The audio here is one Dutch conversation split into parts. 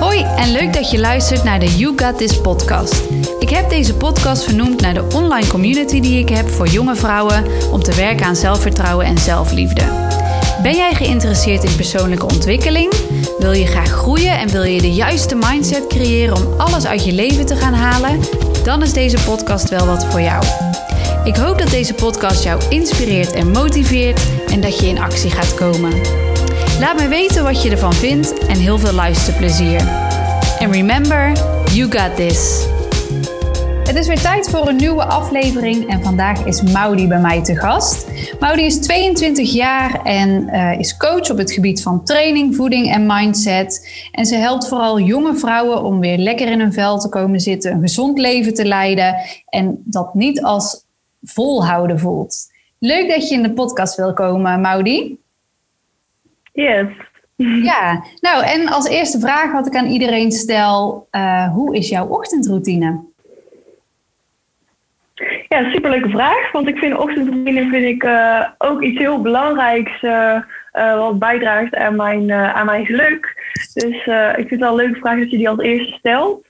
Hoi en leuk dat je luistert naar de You Got This podcast. Ik heb deze podcast vernoemd naar de online community die ik heb voor jonge vrouwen om te werken aan zelfvertrouwen en zelfliefde. Ben jij geïnteresseerd in persoonlijke ontwikkeling? Wil je graag groeien en wil je de juiste mindset creëren om alles uit je leven te gaan halen? Dan is deze podcast wel wat voor jou. Ik hoop dat deze podcast jou inspireert en motiveert en dat je in actie gaat komen. Laat me weten wat je ervan vindt en heel veel luisterplezier. En remember, you got this. Het is weer tijd voor een nieuwe aflevering en vandaag is Maudi bij mij te gast. Maudi is 22 jaar en uh, is coach op het gebied van training, voeding en mindset. En ze helpt vooral jonge vrouwen om weer lekker in hun vel te komen zitten, een gezond leven te leiden en dat niet als volhouden voelt. Leuk dat je in de podcast wil komen, Maudi. Yes. Ja, nou en als eerste vraag wat ik aan iedereen stel, uh, hoe is jouw ochtendroutine? Ja, superleuke vraag. Want ik vind ochtendroutine vind ik, uh, ook iets heel belangrijks uh, wat bijdraagt aan mijn, aan mijn geluk. Dus ik vind het wel een leuke vraag dat je die als eerste stelt.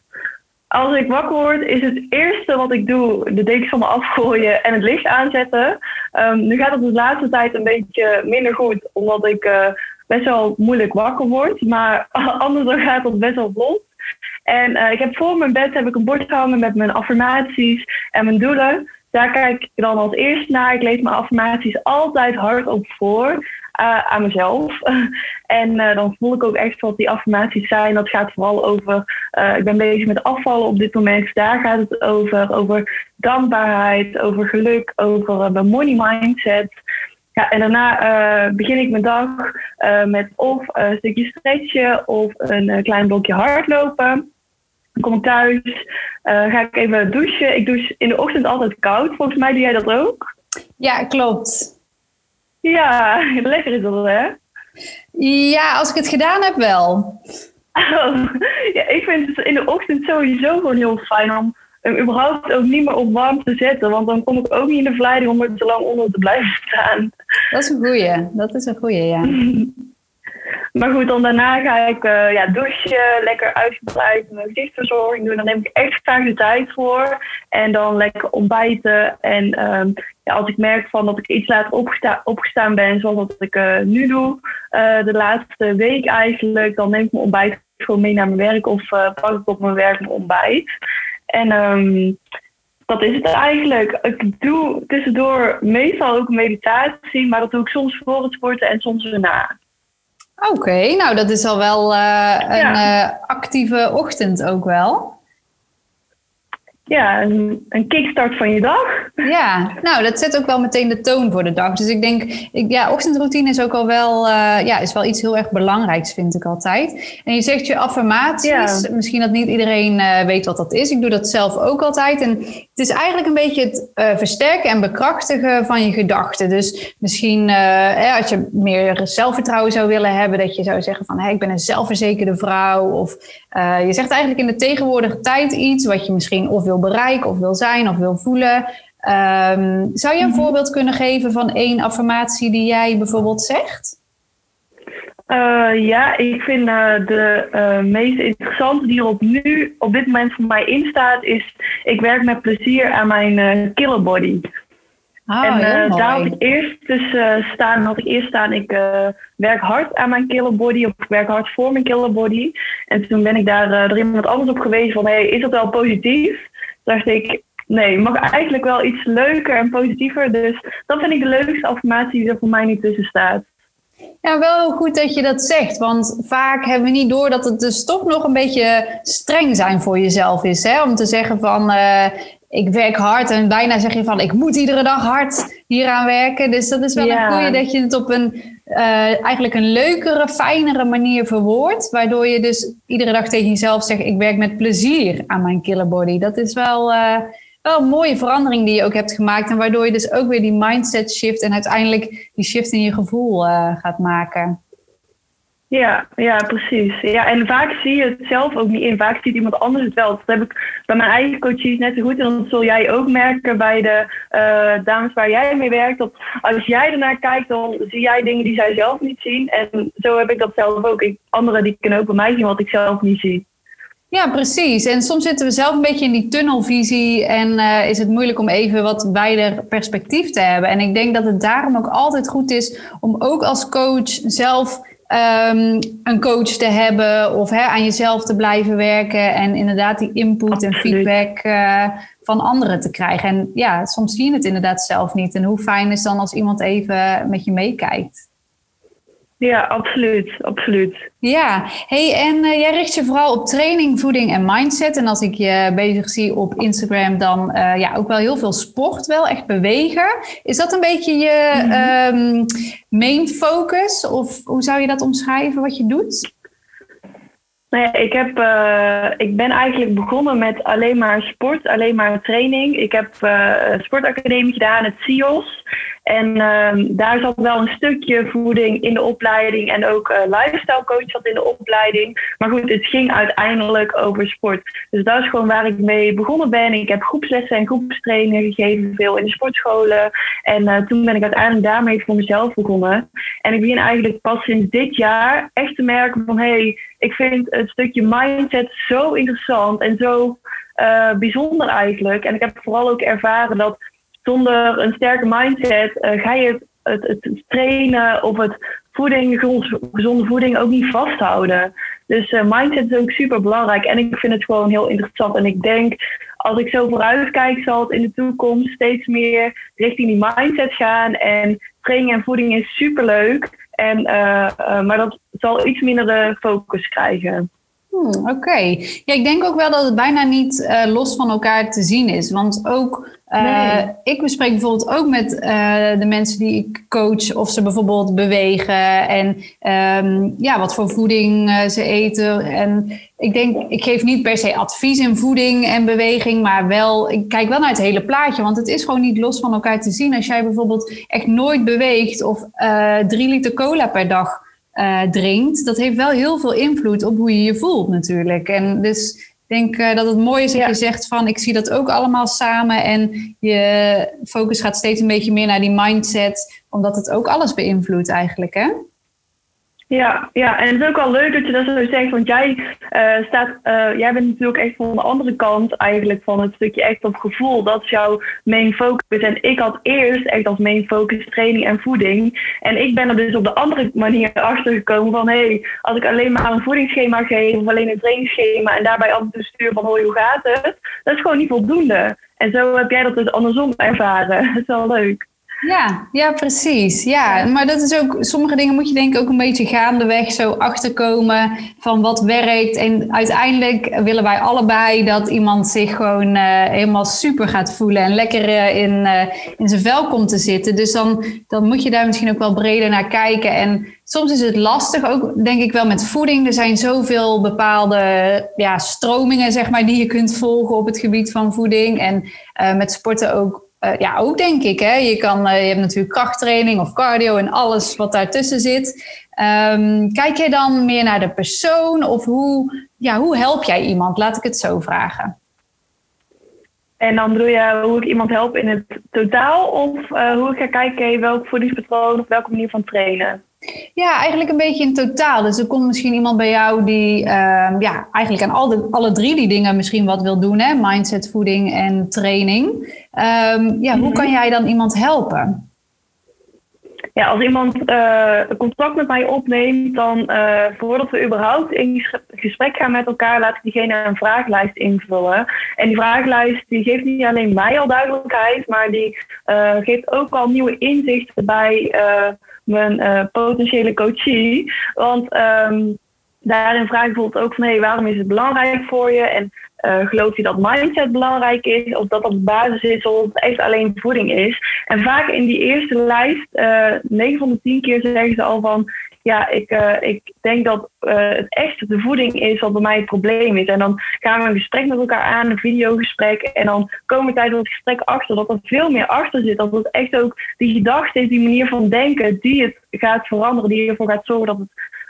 Als ik wakker word, is het eerste wat ik doe de dekens van me afgooien en het licht aanzetten. Um, nu gaat het de laatste tijd een beetje minder goed, omdat ik best wel moeilijk wakker word. Maar anders dan gaat het best wel vlot. En uh, ik heb voor mijn bed heb ik een bord gehangen met mijn affirmaties en mijn doelen. Daar kijk ik dan als eerst naar. Ik lees mijn affirmaties altijd hardop voor aan mezelf. en uh, dan voel ik ook echt wat die affirmaties zijn. Dat gaat vooral over, ik ben bezig met afvallen op dit moment. Daar gaat het over. Over dankbaarheid, over geluk, over mijn money mindset. Ja, en daarna begin ik mijn dag met of een stukje stretchen of een klein blokje hardlopen. Dan kom ik thuis, ga ik even douchen. Ik douche in de ochtend altijd koud. Volgens mij doe jij dat ook? Ja, klopt. Ja, lekker is dat, hè? Ja, als ik het gedaan heb wel. ja, ik vind het in de ochtend sowieso gewoon heel fijn om hem überhaupt ook niet meer op warm te zetten. Want dan kom ik ook niet in de verleiding om er te lang onder te blijven staan. Dat is een goeie. Dat is een goeie, ja. maar goed, dan daarna ga ik uh, ja, douchen, lekker uitgebreid mijn gezichtsverzorging doen. Dan neem ik echt graag de tijd voor. En dan lekker ontbijten. En um, ja, als ik merk van dat ik iets later opgesta opgestaan ben, zoals dat ik uh, nu doe, uh, de laatste week eigenlijk, dan neem ik mijn ontbijt gewoon mee naar mijn werk of pak ik op mijn werk mijn ontbijt. En um, dat is het eigenlijk. Ik doe tussendoor meestal ook meditatie, maar dat doe ik soms voor het sporten en soms erna. Oké, okay, nou dat is al wel uh, een ja. uh, actieve ochtend ook wel. Ja, een, een kickstart van je dag. Ja, nou dat zet ook wel meteen de toon voor de dag. Dus ik denk, ik, ja, ochtendroutine is ook al wel, uh, ja, is wel iets heel erg belangrijks, vind ik altijd. En je zegt je affirmaties. Ja. Misschien dat niet iedereen uh, weet wat dat is. Ik doe dat zelf ook altijd. En het is eigenlijk een beetje het uh, versterken en bekrachtigen van je gedachten. Dus misschien eh, als je meer zelfvertrouwen zou willen hebben, dat je zou zeggen van, hey, ik ben een zelfverzekerde vrouw. Of je zegt eigenlijk in de tegenwoordige tijd iets wat je misschien of wil bereiken of wil zijn of wil voelen. Um, zou je een mm-hmm. voorbeeld kunnen geven van één affirmatie die jij bijvoorbeeld zegt? Uh, ja, ik vind uh, de uh, meest interessante die er op nu op dit moment voor mij in staat, is ik werk met plezier aan mijn killer body. Oh, en daar had ik eerst dus staan, had ik eerst staan, ik werk hard aan mijn killer body, of ik werk hard voor mijn killer body. En toen ben ik daar er iemand anders op gewezen van, hey, is dat wel positief? Dacht ik, nee, mag eigenlijk wel iets leuker en positiever. Dus dat vind ik de leukste affirmatie die er voor mij niet tussen staat. Ja, wel heel goed dat je dat zegt. Want vaak hebben we niet door dat het dus toch nog een beetje streng zijn voor jezelf is. Hè? Om te zeggen van, uh, ik werk hard. En bijna zeg je van, ik moet iedere dag hard hieraan werken. Dus dat is wel ja. een goede dat je het op een, uh, eigenlijk een leukere, fijnere manier verwoordt. Waardoor je dus iedere dag tegen jezelf zegt, ik werk met plezier aan mijn killer body. Dat is wel... Uh, wel een mooie verandering die je ook hebt gemaakt. En waardoor je dus ook weer die mindset shift en uiteindelijk die shift in je gevoel uh, gaat maken. Ja, ja, precies. Ja, en vaak zie je het zelf ook niet in. Vaak ziet iemand anders het wel. Dat heb ik bij mijn eigen coaches net zo goed. En dat zul jij ook merken bij de uh, dames waar jij mee werkt. Dat als jij ernaar kijkt, dan zie jij dingen die zij zelf niet zien. En zo heb ik dat zelf ook. Ik, anderen die kunnen ook bij mij zien wat ik zelf niet zie. Ja, precies. En soms zitten we zelf een beetje in die tunnelvisie en uh, is het moeilijk om even wat wijder perspectief te hebben. En ik denk dat het daarom ook altijd goed is om ook als coach zelf um, een coach te hebben of hè, aan jezelf te blijven werken en inderdaad die input en feedback uh, van anderen te krijgen. En ja, soms zie je het inderdaad zelf niet. En hoe fijn is dan als iemand even met je meekijkt? Ja, absoluut, absoluut. Ja, hey, en uh, jij richt je vooral op training, voeding en mindset. En als ik je bezig zie op Instagram, dan uh, ja, ook wel heel veel sport, wel echt bewegen. Is dat een beetje je mm -hmm. um, main focus? Of hoe zou je dat omschrijven wat je doet? Nou ja, ik, heb, uh, ik ben eigenlijk begonnen met alleen maar sport, alleen maar training. Ik heb uh, sportacademie gedaan, het CIOS. En uh, daar zat wel een stukje voeding in de opleiding en ook uh, lifestyle coach zat in de opleiding. Maar goed, het ging uiteindelijk over sport. Dus dat is gewoon waar ik mee begonnen ben. Ik heb groepslessen en groepstrainingen gegeven, veel in de sportscholen. En toen ben ik uiteindelijk daarmee voor mezelf begonnen. En ik begin eigenlijk pas sinds dit jaar echt te merken van hé, hey, ik vind het stukje mindset zo interessant en zo uh, bijzonder eigenlijk. En ik heb vooral ook ervaren dat zonder een sterke mindset uh, ga je het, het, trainen of het voeding, gezonde voeding ook niet vasthouden. Dus uh, mindset is ook super belangrijk en ik vind het gewoon heel interessant. En ik denk, als ik zo vooruit kijk, zal het in de toekomst steeds meer richting die mindset gaan. En training en voeding is super leuk. En, uh, maar dat zal iets minder de focus krijgen. Hmm, Oké. Okay. Ja, ik denk ook wel dat het bijna niet uh, los van elkaar te zien is. Want ook Nee. Uh, ik bespreek bijvoorbeeld ook met uh, de mensen die ik coach of ze bijvoorbeeld bewegen en um, ja, wat voor voeding ze eten. En ik denk, ik geef niet per se advies in voeding en beweging, maar wel, ik kijk wel naar het hele plaatje, want het is gewoon niet los van elkaar te zien. Als jij bijvoorbeeld echt nooit beweegt of drie liter cola per dag drinkt, dat heeft wel heel veel invloed op hoe je je voelt natuurlijk. En dus ik denk uh, dat het mooi is dat ja. je zegt van ik zie dat ook allemaal samen en je focus gaat steeds een beetje meer naar die mindset, omdat het ook alles beïnvloedt eigenlijk, hè? Ja, ja, en het is ook wel leuk dat je dat zo zegt, want jij uh, staat, uh, jij bent natuurlijk echt van de andere kant eigenlijk van het stukje echt op gevoel. Dat is jouw main focus. En ik had eerst echt als main focus training en voeding. En ik ben er dus op de andere manier achter gekomen van hé, hey, als ik alleen maar een voedingsschema geef of alleen een trainingsschema en daarbij en toe stuur van hoi, hoe gaat het? Dat is gewoon niet voldoende. En zo heb jij dat dus andersom ervaren. Dat is wel leuk. Ja, ja, precies. Ja, maar dat is ook, sommige dingen moet je denk ik ook een beetje gaandeweg zo achterkomen van wat werkt. En uiteindelijk willen wij allebei dat iemand zich gewoon uh, helemaal super gaat voelen en lekker uh, in, uh, in zijn vel komt te zitten. Dus dan, dan moet je daar misschien ook wel breder naar kijken. En soms is het lastig, ook denk ik wel met voeding. Er zijn zoveel bepaalde ja, stromingen, zeg maar, die je kunt volgen op het gebied van voeding. En met sporten ook uh, ja, ook denk ik. Hè? Je, kan, uh, je hebt natuurlijk krachttraining of cardio en alles wat daartussen zit. Um, kijk je dan meer naar de persoon of hoe, ja, hoe help jij iemand? Laat ik het zo vragen. En dan bedoel je hoe ik iemand help in het totaal of uh, hoe ik ga kijken welk voedingspatroon of welke manier van trainen? Ja, eigenlijk een beetje in totaal. Dus er komt misschien iemand bij jou die uh, ja, eigenlijk aan al de, alle drie die dingen misschien wat wil doen. Hè? Mindset, voeding en training. Um, ja, hoe kan mhm. jij dan iemand helpen? Ja, als iemand uh, contact met mij opneemt, dan uh, voordat we überhaupt in gesprek gaan met elkaar, laat ik diegene een vragenlijst invullen. En die vragenlijst die geeft niet alleen mij al duidelijkheid, maar die uh, geeft ook al nieuwe inzichten bij mijn uh, potentiële coachie. Want um, daarin vraag ik bijvoorbeeld ook van hé, hey, waarom is het belangrijk voor je? En uh, geloof je dat mindset belangrijk is? Of dat dat basis is of het echt alleen voeding is? En vaak in die eerste lijst, uh, eh, 9 van de 10 keer zeggen ze al van ja, ik, uh, ik denk dat uh, het echt de voeding is wat bij mij het probleem is. En dan gaan we een gesprek met elkaar aan, een videogesprek. En dan komen we tijdens het gesprek achter dat er veel meer achter zit. Dat het echt ook die gedachte is, die manier van denken, die het gaat veranderen. Die ervoor gaat zorgen dat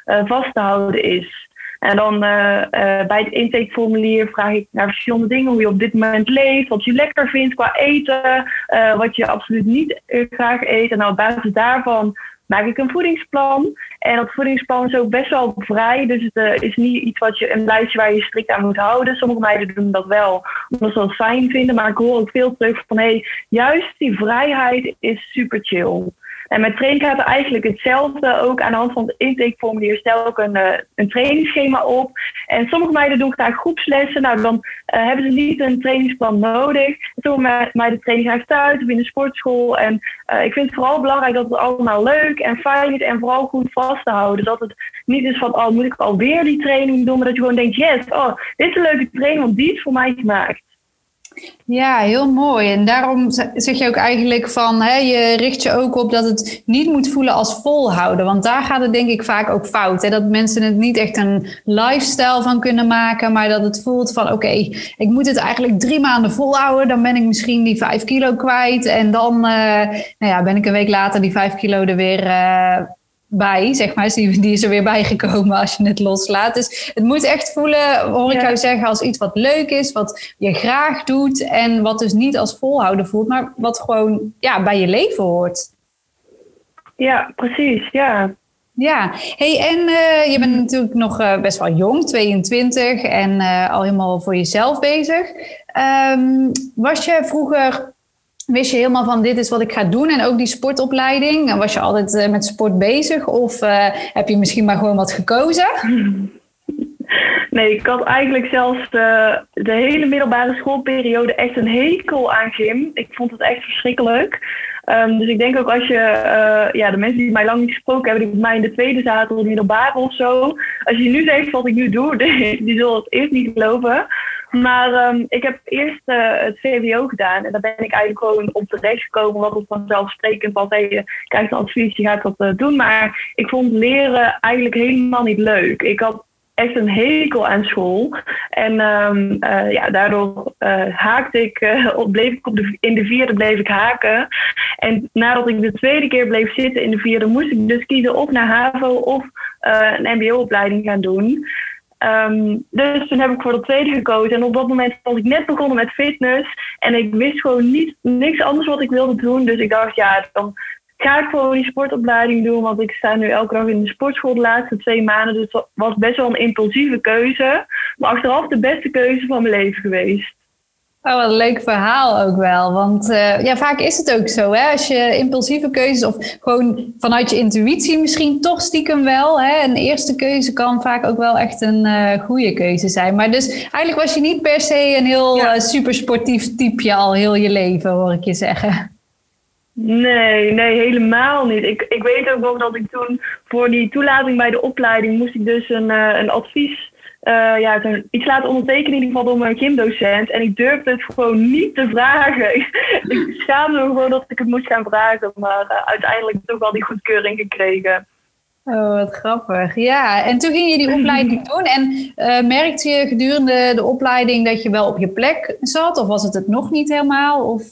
het vast te houden is. En dan bij het intakeformulier vraag ik naar verschillende dingen. Hoe je op dit moment leeft, wat je lekker vindt qua eten, wat je absoluut niet graag eet. En nou, op basis daarvan maak ik een voedingsplan. En dat voedingsplan is ook best wel vrij. Dus het uh, is niet iets wat je een lijstje waar je strikt aan moet houden. Sommige meiden doen dat wel, omdat ze dat fijn vinden. Maar ik hoor ook veel terug van hé, juist die vrijheid is super chill. En met training gaat er eigenlijk hetzelfde. Ook aan de hand van het intakeformulier stel ik een, uh, een trainingsschema op. En sommige meiden doen graag groepslessen. Nou, dan uh, hebben ze niet een trainingsplan nodig. Sommige meiden trainen graag thuis of in de sportschool. En uh, ik vind het vooral belangrijk dat het allemaal leuk en fijn is. En vooral goed vast te houden. Dat het niet is van, oh, moet ik alweer die training doen? Maar dat je gewoon denkt, yes, oh, dit is een leuke training, want die is voor mij gemaakt. Ja, heel mooi. En daarom zeg je ook eigenlijk van, hè, je richt je ook op dat het niet moet voelen als volhouden. Want daar gaat het denk ik vaak ook fout. Hè? Dat mensen het niet echt een lifestyle van kunnen maken, maar dat het voelt van, oké, ik moet het eigenlijk drie maanden volhouden. Dan ben ik misschien die vijf kilo kwijt. En dan uh, nou ja, ben ik een week later die vijf kilo er weer uh, bij, zeg maar. Die, die is er weer bijgekomen als je het loslaat. Dus het moet echt voelen, hoor ik jou zeggen, als iets wat leuk is, wat je graag doet en wat dus niet als volhouden voelt, maar wat gewoon ja, bij je leven hoort. Ja, precies, ja. Ja, hey, en uh, je bent natuurlijk nog uh, best wel jong, 22, en uh, al helemaal voor jezelf bezig. Um, was je vroeger Wist je helemaal van dit is wat ik ga doen en ook die sportopleiding? Was je altijd uh, met sport bezig of uh, heb je misschien maar gewoon wat gekozen? Nee, ik had eigenlijk zelfs de, de hele middelbare schoolperiode echt een hekel aan gym. Ik vond het echt verschrikkelijk. Um, dus ik denk ook als je, uh, ja, de mensen die mij lang niet gesproken hebben, die bij mij in de tweede zaten of middelbare of zo. Als je nu zegt wat ik nu doe, die, die zullen het eerst niet geloven. Maar um, ik heb eerst uh, het VWO gedaan en daar ben ik eigenlijk gewoon op terecht gekomen, wat het vanzelfsprekend was. Hey, je krijgt een advies, je gaat dat uh, doen. Maar ik vond leren eigenlijk helemaal niet leuk. Ik had echt een hekel aan school. En um, uh, ja, daardoor haakte ik, bleef ik op de, in de vierde bleef ik haken. En nadat ik de tweede keer bleef zitten in de vierde, moest ik dus kiezen of naar HAVO of een MBO-opleiding gaan doen. Um, dus toen heb ik voor de tweede gekozen. En op dat moment was ik net begonnen met fitness. En ik wist gewoon niet, niks anders wat ik wilde doen. Dus ik dacht, ja, dan ga ik gewoon die sportopleiding doen. Want ik sta nu elke dag in de sportschool de laatste twee maanden. Dus het was best wel een impulsieve keuze. Maar achteraf de beste keuze van mijn leven geweest. Oh, wat een leuk verhaal ook wel. Want uh, ja, vaak is het ook zo. Hè? Als je impulsieve keuzes of gewoon vanuit je intuïtie misschien toch stiekem wel. Hè? Een eerste keuze kan vaak ook wel echt een uh, goede keuze zijn. Maar dus eigenlijk was je niet per se een heel ja. uh, supersportief typeje al heel je leven, hoor ik je zeggen. Nee, nee, helemaal niet. Ik, ik weet ook nog dat ik toen voor die toelating bij de opleiding moest ik dus een, een advies uh, ja, iets laten ondertekenen in ieder geval door mijn gymdocent. En ik durfde het gewoon niet te vragen. ik schaamde me gewoon dat ik het moest gaan vragen. Maar uh, uiteindelijk toch wel die goedkeuring gekregen. Oh, wat grappig. Ja, en toen ging je die opleiding doen. En uh, merkte je gedurende de opleiding dat je wel op je plek zat? Of was het het nog niet helemaal? Of...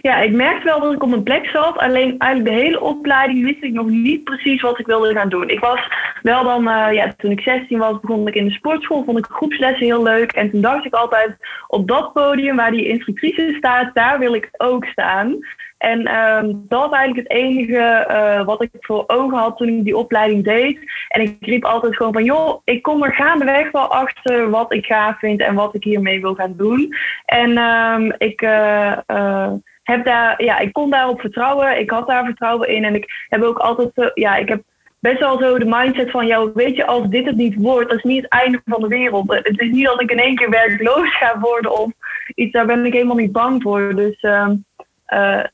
Ja, ik merkte wel dat ik op mijn plek zat. Alleen eigenlijk de hele opleiding wist ik nog niet precies wat ik wilde gaan doen. Ik was wel dan, uh, ja, toen ik 16 was, begon ik in de sportschool. Vond ik groepslessen heel leuk. En toen dacht ik altijd, op dat podium waar die instructrice staat, daar wil ik ook staan. En um, dat was eigenlijk het enige uh, wat ik voor ogen had toen ik die opleiding deed. En ik riep altijd gewoon van, joh, ik kom er gaandeweg wel achter wat ik gaaf vind en wat ik hiermee wil gaan doen. En um, ik uh, uh, heb daar, ja, ik kon daarop vertrouwen. Ik had daar vertrouwen in. En ik heb ook altijd, ja, ik heb best wel zo de mindset van, jou, weet je, als dit het niet wordt, dat is niet het einde van de wereld. Het is niet dat ik in één keer werkloos ga worden of iets, daar ben ik helemaal niet bang voor. Dus uh,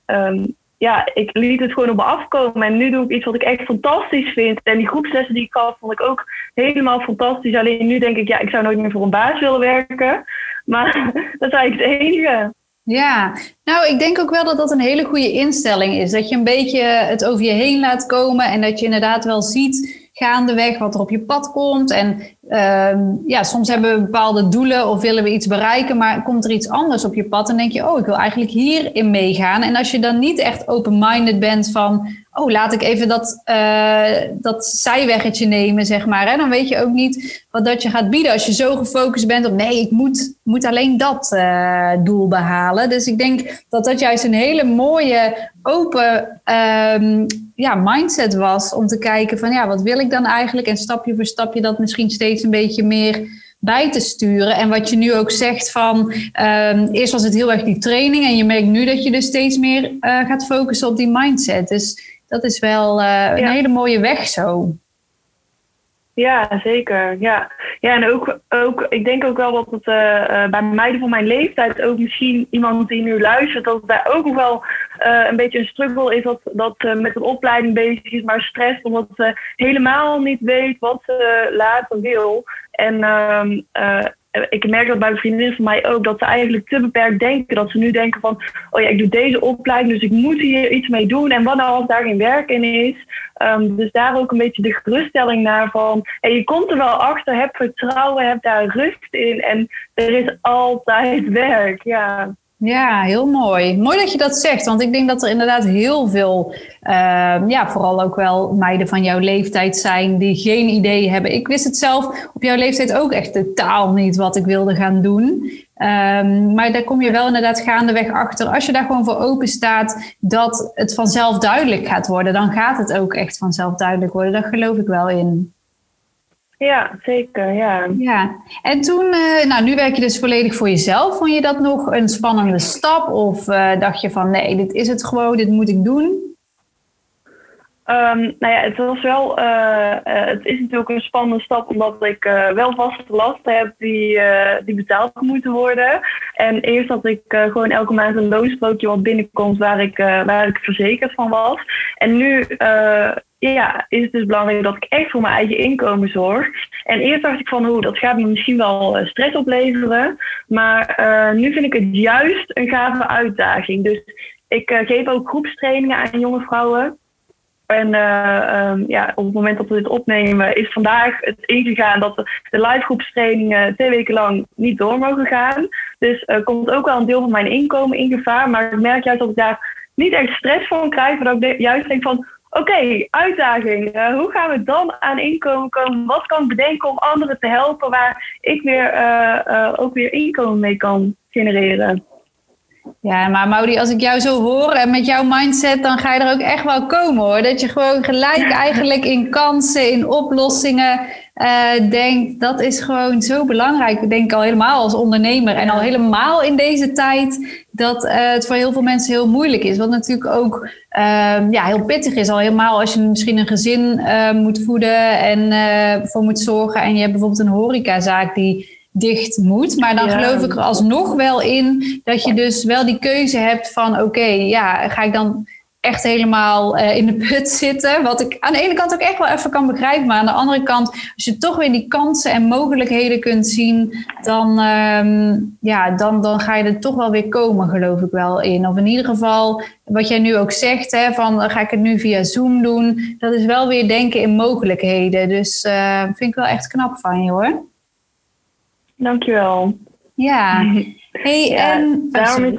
um, ja, ik liet het gewoon op me afkomen. En nu doe ik iets wat ik echt fantastisch vind. En die groepslessen die ik gaf, vond ik ook helemaal fantastisch. Alleen nu denk ik, ja, ik zou nooit meer voor een baas willen werken. Maar dat is eigenlijk het enige. Ja, nou, ik denk ook wel dat dat een hele goede instelling is. Dat je een beetje het over je heen laat komen en dat je inderdaad wel ziet gaandeweg wat er op je pad komt. En ehm, ja, soms hebben we bepaalde doelen of willen we iets bereiken, maar komt er iets anders op je pad en denk je, oh, ik wil eigenlijk hierin meegaan. En als je dan niet echt open-minded bent van, oh, laat ik even dat, uh, dat zijweggetje nemen, zeg maar. Hè? Dan weet je ook niet wat dat je gaat bieden als je zo gefocust bent op, nee, ik moet, moet alleen dat uh, doel behalen. Dus ik denk dat dat juist een hele mooie, open um, ja, mindset was om te kijken van, ja, wat wil ik dan eigenlijk? En stapje voor stapje dat misschien steeds een beetje meer bij te sturen. En wat je nu ook zegt van, um, eerst was het heel erg die training en je merkt nu dat je dus steeds meer uh, gaat focussen op die mindset. Dus dat is wel uh, een hele mooie weg zo. Ja, zeker. Ja, ja en ook, ook, ik denk ook wel dat het uh, bij meiden van mijn leeftijd, ook misschien iemand die nu luistert, dat het daar ook wel uh, een beetje een struggle is dat, dat met een opleiding bezig is, maar stress omdat ze helemaal niet weet wat ze later wil. En uh, ik merk dat bij vriendinnen van mij ook, dat ze eigenlijk te beperkt denken. Dat ze nu denken van, oh ja, ik doe deze opleiding, dus ik moet hier iets mee doen. En wat nou als daar geen werk in is? Um, dus daar ook een beetje de geruststelling naar van, hey, je komt er wel achter, heb vertrouwen, heb daar rust in. En er is altijd werk, ja. Ja, heel mooi. Mooi dat je dat zegt, want ik denk dat er inderdaad heel veel, uh, ja, vooral ook wel meiden van jouw leeftijd zijn die geen idee hebben. Ik wist het zelf op jouw leeftijd ook echt totaal niet wat ik wilde gaan doen. Um, maar daar kom je wel inderdaad gaandeweg achter. Als je daar gewoon voor open staat dat het vanzelf duidelijk gaat worden, dan gaat het ook echt vanzelf duidelijk worden. Daar geloof ik wel in. Ja, zeker, ja. Ja, en toen, uh, nou nu werk je dus volledig voor jezelf. Vond je dat nog een spannende stap? Of uh, dacht je van, nee, dit is het gewoon, dit moet ik doen? Um, nou ja, het was wel, uh, het is natuurlijk een spannende stap omdat ik wel vaste lasten heb die, betaald moeten worden. En eerst had ik gewoon elke maand een loonsprookje wat binnenkomt waar ik, waar ik verzekerd van was. En nu ja, is het dus belangrijk dat ik echt voor mijn eigen inkomen zorg. En eerst dacht ik van, hoe dat gaat me misschien wel eh, stress opleveren. Maar nu vind ik het juist een gave uitdaging. Dus ik geef ook groepstrainingen aan jonge vrouwen. En um, ja, op het moment dat we dit opnemen, is vandaag het ingegaan dat de, de live groepstrainingen twee weken lang niet door mogen gaan. Dus uh, komt ook wel een deel van mijn inkomen in gevaar. Maar ik merk juist dat ik daar niet echt stress van krijg. Maar dat ik juist denk van, Oké, uitdaging. Uh, hoe gaan we dan aan inkomen komen? Wat kan ik bedenken om anderen te helpen waar ik weer, ook weer inkomen mee kan genereren? Ja, maar Maudi, als ik jou zo hoor en met jouw mindset, dan ga je er ook echt wel komen hoor. Dat je gewoon gelijk eigenlijk in kansen, in oplossingen uh, denkt. Dat is gewoon zo belangrijk. Ik denk al helemaal als ondernemer en al helemaal in deze tijd dat uh, het voor heel veel mensen heel moeilijk is. Wat natuurlijk ook uh, ja, heel pittig is. Al helemaal als je misschien een gezin uh, moet voeden en voor moet zorgen. En je hebt bijvoorbeeld een horecazaak die dicht moet. Maar dan geloof ik er alsnog wel in dat je dus wel die keuze hebt van oké, ja, ga ik dan echt helemaal uh, in de put zitten. Wat ik aan de ene kant ook echt wel even kan begrijpen. Maar aan de andere kant, als je toch weer die kansen en mogelijkheden kunt zien, dan, um, ja, dan, dan ga je er toch wel weer komen, geloof ik wel in. Of in ieder geval, wat jij nu ook zegt, hè, van ga ik het nu via Zoom doen. Dat is wel weer denken in mogelijkheden. Dus uh, vind ik wel echt knap van je hoor. Dankjewel. Ja. Hey, ja, en... Daarom is,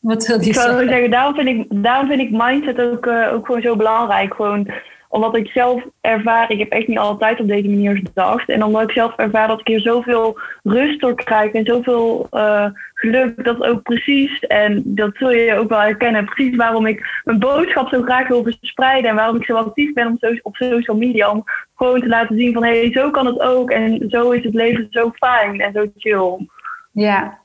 Wat wil je zeggen? zeggen? Daarom vind ik, daarom vind ik mindset ook, uh, ook gewoon zo belangrijk. Gewoon omdat ik zelf ervaar, ik heb echt niet altijd op deze manier gedacht. En omdat ik zelf ervaar dat ik hier zoveel rust door krijg en zoveel uh, geluk, dat ook precies, en dat zul je ook wel herkennen, precies waarom ik mijn boodschap zo graag wil verspreiden en waarom ik zo actief ben op, op social media. Om gewoon te laten zien van hé, hey, zo kan het ook en zo is het leven zo fijn en zo chill. Ja,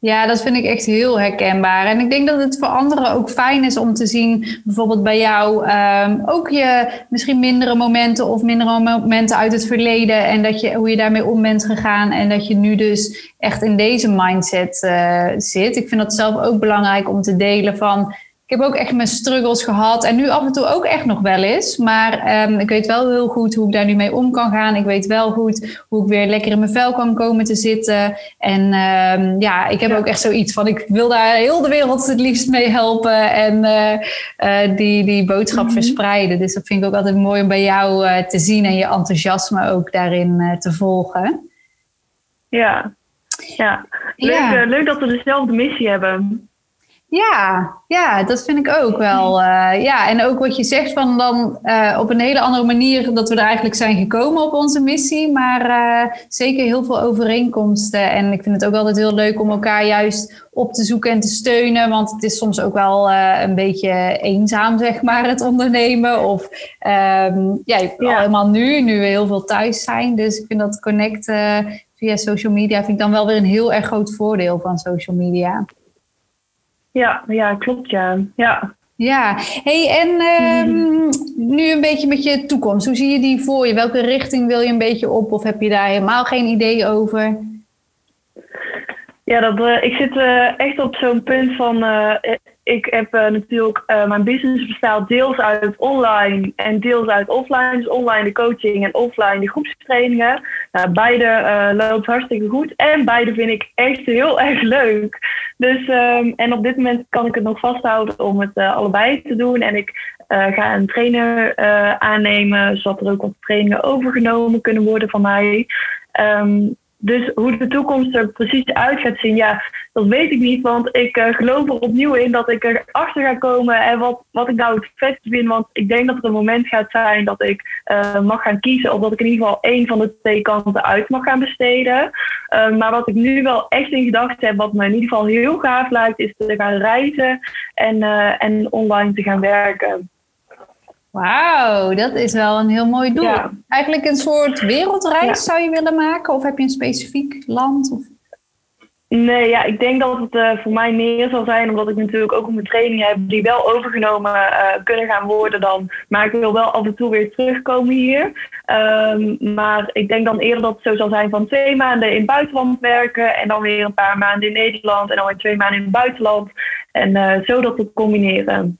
ja, dat vind ik echt heel herkenbaar. En ik denk dat het voor anderen ook fijn is om te zien, bijvoorbeeld bij jou, um, ook je misschien mindere momenten of mindere momenten uit het verleden. En dat je, hoe je daarmee om bent gegaan. En dat je nu dus echt in deze mindset uh, zit. Ik vind dat zelf ook belangrijk om te delen van. Ik heb ook echt mijn struggles gehad. En nu af en toe ook echt nog wel eens. Maar ehm, ik weet wel heel goed hoe ik daar nu mee om kan gaan. Ik weet wel goed hoe ik weer lekker in mijn vel kan komen te zitten. En ehm, ja, ik heb ook echt zoiets van: ik wil daar heel de wereld het liefst mee helpen. En uh, die, die boodschap mhm. verspreiden. Dus dat vind ik ook altijd mooi om bij jou te zien en je enthousiasme ook daarin te volgen. Ja, ja. Leuk, ja. leuk dat we dezelfde missie hebben. Ja, ja, dat vind ik ook wel. Uh, ja, en ook wat je zegt van dan uh, op een hele andere manier dat we er eigenlijk zijn gekomen op onze missie. Maar uh, zeker heel veel overeenkomsten. En ik vind het ook altijd heel leuk om elkaar juist op te zoeken en te steunen. Want het is soms ook wel een beetje eenzaam, zeg maar, het ondernemen. Of um, ja, ja. helemaal nu, nu we heel veel thuis zijn. Dus ik vind dat connecten via social media vind ik dan wel weer een heel erg groot voordeel van social media. Ja, ja, klopt ja. Ja, ja. Hey, en ehm, nu een beetje met je toekomst. Hoe zie je die voor je? Welke richting wil je een beetje op? Of heb je daar helemaal geen idee over? Ja, dat, uh, ik zit uh, echt op zo'n punt van. Uh, ik heb natuurlijk. mijn business bestaat deels uit online en deels uit offline. Dus online de coaching en offline de groepstrainingen. Nou, beide loopt hartstikke goed. En beide vind ik echt heel erg leuk. Dus, um, en op dit moment kan ik het nog vasthouden om het allebei te doen. En ik ga een trainer aannemen, zodat er ook wat trainingen overgenomen kunnen worden van mij. Um, dus hoe de toekomst er precies uit gaat zien, ja, dat weet ik niet. Want ik uh, geloof er opnieuw in dat ik erachter ga komen en wat, wat ik nou het vetste vind. Want ik denk dat er een moment gaat zijn dat ik uh, mag gaan kiezen. Of dat ik in ieder geval één van de twee kanten uit mag gaan besteden. Uh, maar wat ik nu wel echt in gedachten heb, wat me in ieder geval heel gaaf lijkt, is te gaan reizen en, en online te gaan werken. Wauw, dat is wel een heel mooi doel. Eigenlijk een soort wereldreis zou je willen maken? Of heb je een specifiek land? Of? Nee, ja, ik denk dat het uh, voor mij meer zal zijn, omdat ik natuurlijk ook mijn trainingen heb die wel overgenomen uh, kunnen gaan worden dan. Maar ik wil wel af en toe weer terugkomen hier. Um, maar ik denk dan eerder dat het zo zal zijn van twee maanden in het buitenland werken en dan weer een paar maanden in Nederland en dan weer twee maanden in het buitenland. En uh, zo dat te combineren.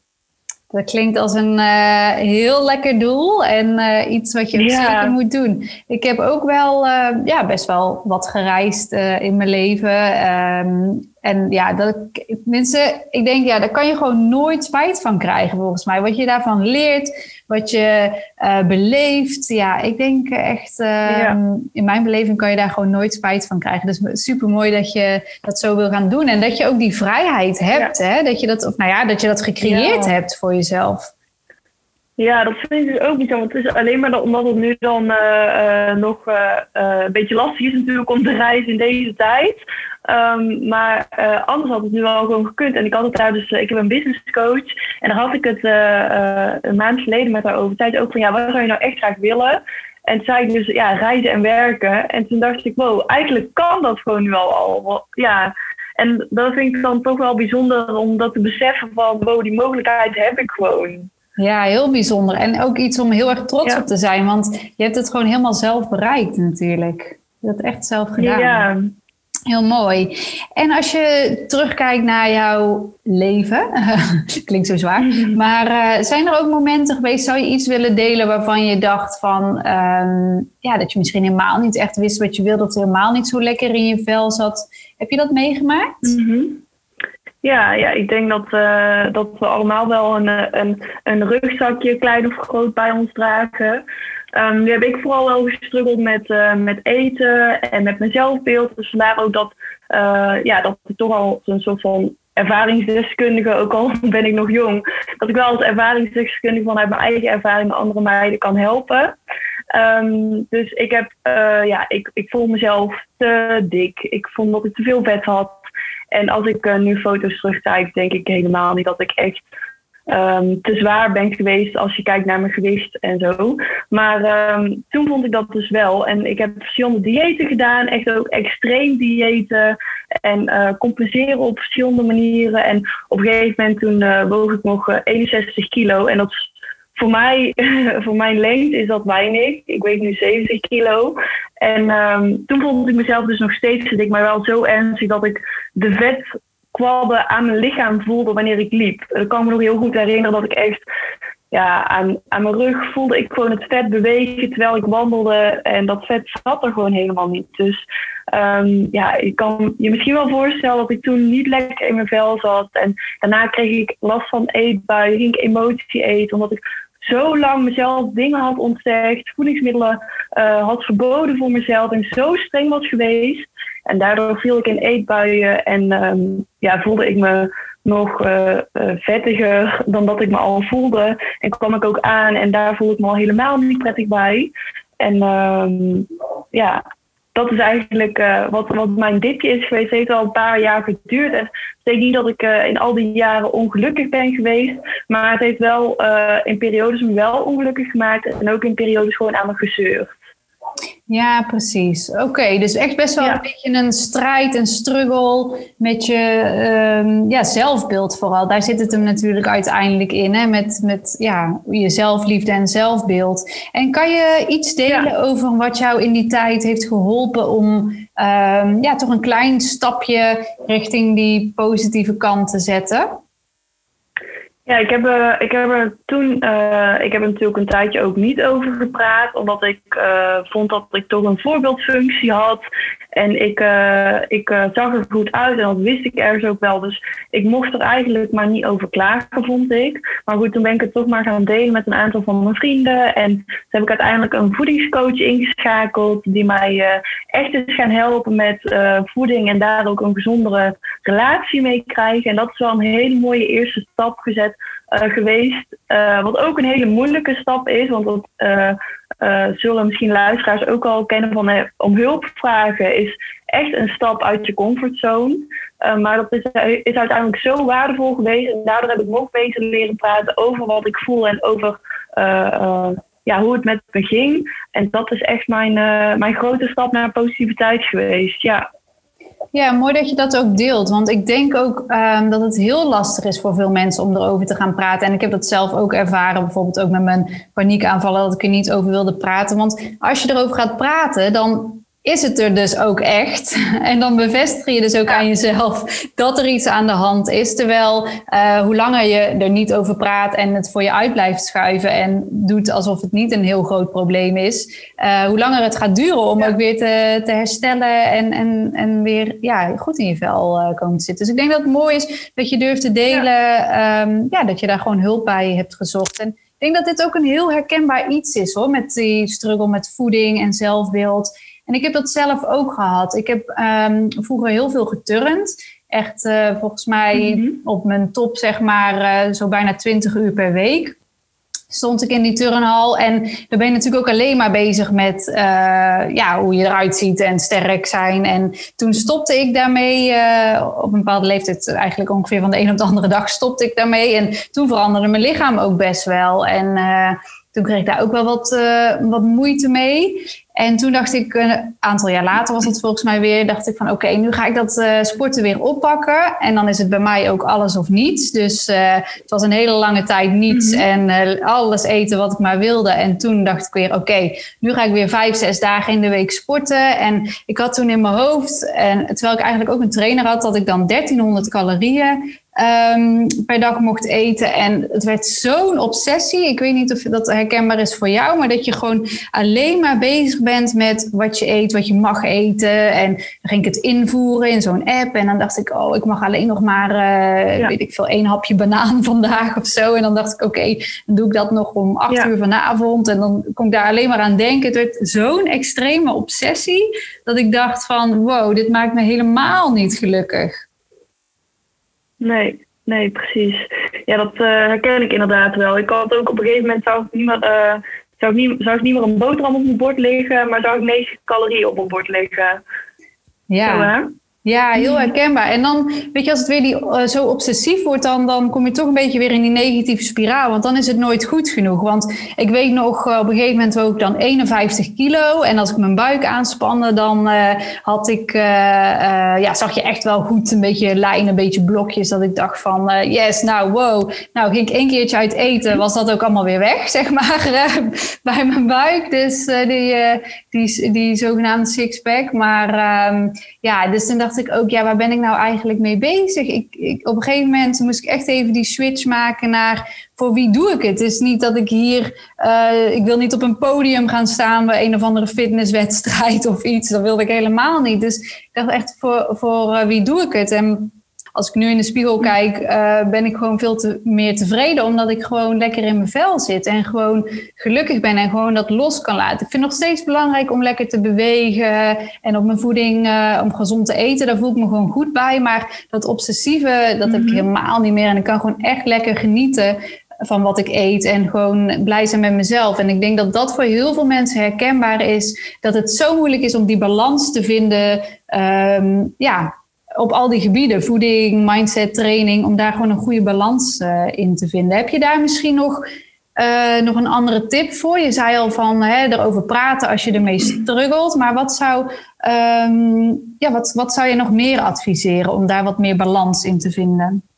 Dat klinkt als een uh, heel lekker doel en uh, iets wat je ja. zeker moet doen. Ik heb ook wel uh, ja, best wel wat gereisd in mijn leven. Um, en ja, dat, mensen, ik denk, ja, daar kan je gewoon nooit spijt van krijgen, volgens mij. Wat je daarvan leert, wat je uh, beleeft. Ja, ik denk echt, uh, in mijn beleving kan je daar gewoon nooit spijt van krijgen. Dus super mooi dat je dat zo wil gaan doen. En dat je ook die vrijheid hebt, ja. hè? Dat je dat, of nou ja, dat je dat gecreëerd ja. hebt voor jezelf. Ja, dat vind ik dus ook niet zo. Want het is alleen maar omdat het nu dan uh, uh, nog uh, een beetje lastig is natuurlijk om te reizen in deze tijd. Um, maar anders had het nu wel gewoon gekund. En ik had het daar dus, ik heb een business coach. En daar had ik het een maand geleden met haar over. Tijd ook van, ja, wat zou je nou echt graag willen? En toen zei ik dus, ja, reizen en werken. En toen dacht ik, wow, eigenlijk kan dat gewoon nu al. al ja, en dat vind ik dan toch wel bijzonder om dat te beseffen van, wow, die mogelijkheid heb ik gewoon. Ja, heel bijzonder. En ook iets om heel erg trots op te zijn, want je hebt het gewoon helemaal zelf bereikt natuurlijk. Je hebt het echt zelf gedaan. Ja. Heel mooi. En als je terugkijkt naar jouw leven, klinkt zo zwaar, maar uh, zijn er ook momenten geweest, zou je iets willen delen waarvan je dacht van, um, ja, dat je misschien helemaal niet echt wist wat je wilde, of het helemaal niet zo lekker in je vel zat. Heb je dat meegemaakt? Mm -hmm. Ja, ja, ik denk dat, uh, dat we allemaal wel een, een, een rugzakje, klein of groot, bij ons dragen. Um, nu heb ik vooral wel gestruggeld met, uh, met eten en met mijn zelfbeeld. Dus vandaar ook dat, uh, ja, dat ik toch al een soort van ervaringsdeskundige, ook al ben ik nog jong, dat ik wel als ervaringsdeskundige vanuit mijn eigen ervaring andere meiden kan helpen. Um, dus ik heb, ja, ik, ik voel mezelf te dik. Ik vond dat ik te veel vet had. En als ik uh, nu foto's terugkijk, denk ik helemaal niet dat ik echt um, te zwaar ben geweest als je kijkt naar mijn gewicht en zo. Maar um, toen vond ik dat dus wel. En ik heb verschillende diëten gedaan, echt ook extreem diëten. En uh, compenseren op verschillende manieren. En op een gegeven moment toen uh, woog ik nog 61 kilo. En dat is voor mij, voor mijn lengte is dat weinig. Ik weeg nu 70 kilo. En um, toen vond ik mezelf dus nog steeds maar wel zo ernstig dat ik de vet kwabben aan mijn lichaam voelde wanneer ik liep. Ik kan me nog heel goed herinneren dat ik echt ja, aan, aan mijn rug voelde ik gewoon het vet bewegen terwijl ik wandelde. En dat vet zat er gewoon helemaal niet. Dus um, ja, ik kan je misschien wel voorstellen dat ik toen niet lekker in mijn vel zat. En daarna kreeg ik last van eetbuien, ging ik emotie eten. Omdat ik zo lang mezelf dingen had ontzegd, voedingsmiddelen uh, had verboden voor mezelf en zo streng was geweest. En daardoor viel ik in eetbuien en um, ja, voelde ik me nog uh, vettiger dan dat ik me al voelde. En kwam ik ook aan en daar voelde ik me al helemaal niet prettig bij. En um, ja, dat is eigenlijk uh, wat, wat mijn dipje is geweest. Het heeft al een paar jaar geduurd. En betekent niet dat ik uh, in al die jaren ongelukkig ben geweest. Maar het heeft wel uh, in periodes me wel ongelukkig gemaakt. En ook in periodes gewoon aan me gezeurd. Ja, precies. Oké, dus echt best wel een beetje een strijd, een struggle met je um, ja, zelfbeeld vooral. Daar zit het hem natuurlijk uiteindelijk in, hè? Met, met ja, je zelfliefde en zelfbeeld. En kan je iets delen over wat jou in die tijd heeft geholpen om um, ja, toch een klein stapje richting die positieve kant te zetten? Ja, ik heb, uh, ik heb er toen, uh, ik heb er natuurlijk een tijdje ook niet over gepraat, omdat ik uh, vond dat ik toch een voorbeeldfunctie had. En ik, uh, ik uh, zag er goed uit en dat wist ik ergens ook wel. Dus ik mocht er eigenlijk maar niet over klagen, vond ik. Maar goed, toen ben ik het toch maar gaan delen met een aantal van mijn vrienden. En toen heb ik uiteindelijk een voedingscoach ingeschakeld. Die mij uh, echt is gaan helpen met voeding en daar ook een gezondere relatie mee krijgen. En dat is wel een hele mooie eerste stap gezet geweest. wat ook een hele moeilijke stap is, want dat uh, zullen misschien luisteraars ook al kennen van uh, om hulp vragen is echt een stap uit je comfortzone. Uh, maar dat is, is, uiteindelijk zo waardevol geweest. En daardoor heb ik nog beter leren praten over wat ik voel en over ja, hoe het met me ging. En dat is echt mijn, mijn grote stap naar positiviteit geweest. Ja. Ja, mooi dat je dat ook deelt. Want ik denk ook um, dat het heel lastig is voor veel mensen om erover te gaan praten. En ik heb dat zelf ook ervaren, bijvoorbeeld ook met mijn paniekaanvallen, dat ik er niet over wilde praten. Want als je erover gaat praten, dan is het er dus ook echt. En dan bevestig je dus ook aan jezelf dat er iets aan de hand is. Terwijl uh, hoe langer je er niet over praat en het voor je uit blijft schuiven en doet alsof het niet een heel groot probleem is, uh, hoe langer het gaat duren om ook weer te, te herstellen en, en, en weer ja, goed in je vel uh, komen te zitten. Dus ik denk dat het mooi is dat je durft te delen, ja. Um, ja, dat je daar gewoon hulp bij hebt gezocht. En ik denk dat dit ook een heel herkenbaar iets is hoor, met die struggle met voeding en zelfbeeld. En ik heb dat zelf ook gehad. Ik heb um, vroeger heel veel geturnd. Echt uh, volgens mij mm -hmm. op mijn top, zeg maar, uh, zo bijna 20 uur per week. Stond ik in die turnhal en daar ben je natuurlijk ook alleen maar bezig met uh, ja, hoe je eruit ziet en sterk zijn. En toen stopte ik daarmee, op een bepaalde leeftijd, eigenlijk ongeveer van de een op de andere dag, stopte ik daarmee. En toen veranderde mijn lichaam ook best wel. En toen kreeg ik daar ook wel wat, wat moeite mee. En toen dacht ik, een aantal jaar later was het volgens mij weer, dacht ik van oké, okay, nu ga ik dat uh, sporten weer oppakken. En dan is het bij mij ook alles of niets. Dus uh, het was een hele lange tijd niets mm -hmm. en alles eten wat ik maar wilde. En toen dacht ik weer, oké, okay, nu ga ik weer vijf, zes dagen in de week sporten. En ik had toen in mijn hoofd, en terwijl ik eigenlijk ook een trainer had, dat ik dan 1300 calorieën um, per dag mocht eten. En het werd zo'n obsessie. Ik weet niet of dat herkenbaar is voor jou, maar dat je gewoon alleen maar bezig bent met wat je eet, wat je mag eten. En dan ging ik het invoeren in zo'n app. En dan dacht ik, oh, ik mag alleen nog maar, uh, ja. weet ik veel, één hapje banaan vandaag of zo. En dan dacht ik, oké, okay, dan doe ik dat nog om acht ja. uur vanavond. En dan kon ik daar alleen maar aan denken. Het werd zo'n extreme obsessie dat ik dacht van, wow, dit maakt me helemaal niet gelukkig. Nee, nee, precies. Ja, dat uh, herken ik inderdaad wel. Ik had ook op een gegeven moment zou ik niet meer, uh, zou ik niet, zou ik niet meer een boterham op mijn bord liggen, maar zou ik 9 calorieën op mijn bord liggen. Ja. Zo, ja, heel herkenbaar. En dan, weet je, als het weer die, uh, zo obsessief wordt, dan, dan kom je toch een beetje weer in die negatieve spiraal. Want dan is het nooit goed genoeg. Want ik weet nog, uh, op een gegeven moment woog ik dan 51 kilo. En als ik mijn buik aanspande, dan uh, had ik, ja, zag je echt wel goed een beetje lijnen, een beetje blokjes. Dat ik dacht van, yes, nou, wow. Nou, ging ik één keertje uit eten, was dat ook allemaal weer weg, zeg maar, bij mijn buik. Dus die, die, die zogenaamde sixpack. Maar um, ja, dus toen ik ook, ja, waar ben ik nou eigenlijk mee bezig? Ik, ik, op een gegeven moment moest ik echt even die switch maken naar voor wie doe ik het? Het is niet dat ik hier, uh, ik wil niet op een podium gaan staan bij een of andere fitnesswedstrijd of iets. Dat wilde ik helemaal niet. Dus ik dacht echt, voor, voor uh, wie doe ik het? En als ik nu in de spiegel kijk, uh, ben ik gewoon veel te, meer tevreden. Omdat ik gewoon lekker in mijn vel zit. En gewoon gelukkig ben en gewoon dat los kan laten. Ik vind het nog steeds belangrijk om lekker te bewegen. En op mijn voeding, uh, om gezond te eten. Daar voel ik me gewoon goed bij. Maar dat obsessieve, dat heb ik mhm. helemaal niet meer. En ik kan gewoon echt lekker genieten van wat ik eet en gewoon blij zijn met mezelf. En ik denk dat dat voor heel veel mensen herkenbaar is. Dat het zo moeilijk is om die balans te vinden. Um, ja, op al die gebieden, voeding, mindset, training, om daar gewoon een goede balans uh, in te vinden. Heb je daar misschien nog, uh, nog een andere tip voor? Je zei al van hè, erover praten als je ermee struggelt, maar wat zou, um, ja, wat, wat zou je nog meer adviseren om daar wat meer balans in te vinden?